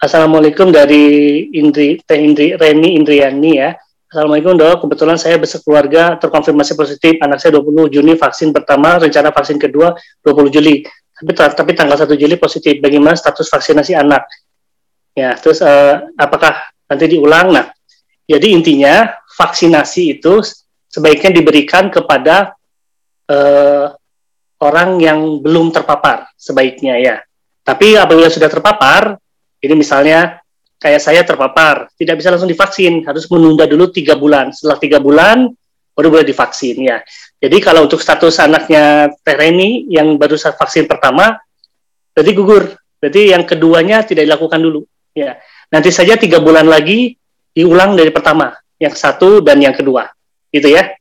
Assalamualaikum dari Indri, Teh Indri, Reni Indriani ya. Assalamualaikum dok, kebetulan saya keluarga terkonfirmasi positif, anak saya 20 Juni vaksin pertama, rencana vaksin kedua 20 Juli. Tapi, tapi tanggal 1 Juli positif, bagaimana status vaksinasi anak? Ya, terus uh, apakah nanti diulang? Nah, jadi intinya vaksinasi itu sebaiknya diberikan kepada uh, orang yang belum terpapar, sebaiknya ya. Tapi apabila sudah terpapar, ini misalnya kayak saya terpapar, tidak bisa langsung divaksin, harus menunda dulu tiga bulan. Setelah tiga bulan baru boleh divaksin ya. Jadi kalau untuk status anaknya Tereni yang baru vaksin pertama, berarti gugur. Berarti yang keduanya tidak dilakukan dulu. Ya, nanti saja tiga bulan lagi diulang dari pertama, yang satu dan yang kedua, gitu ya.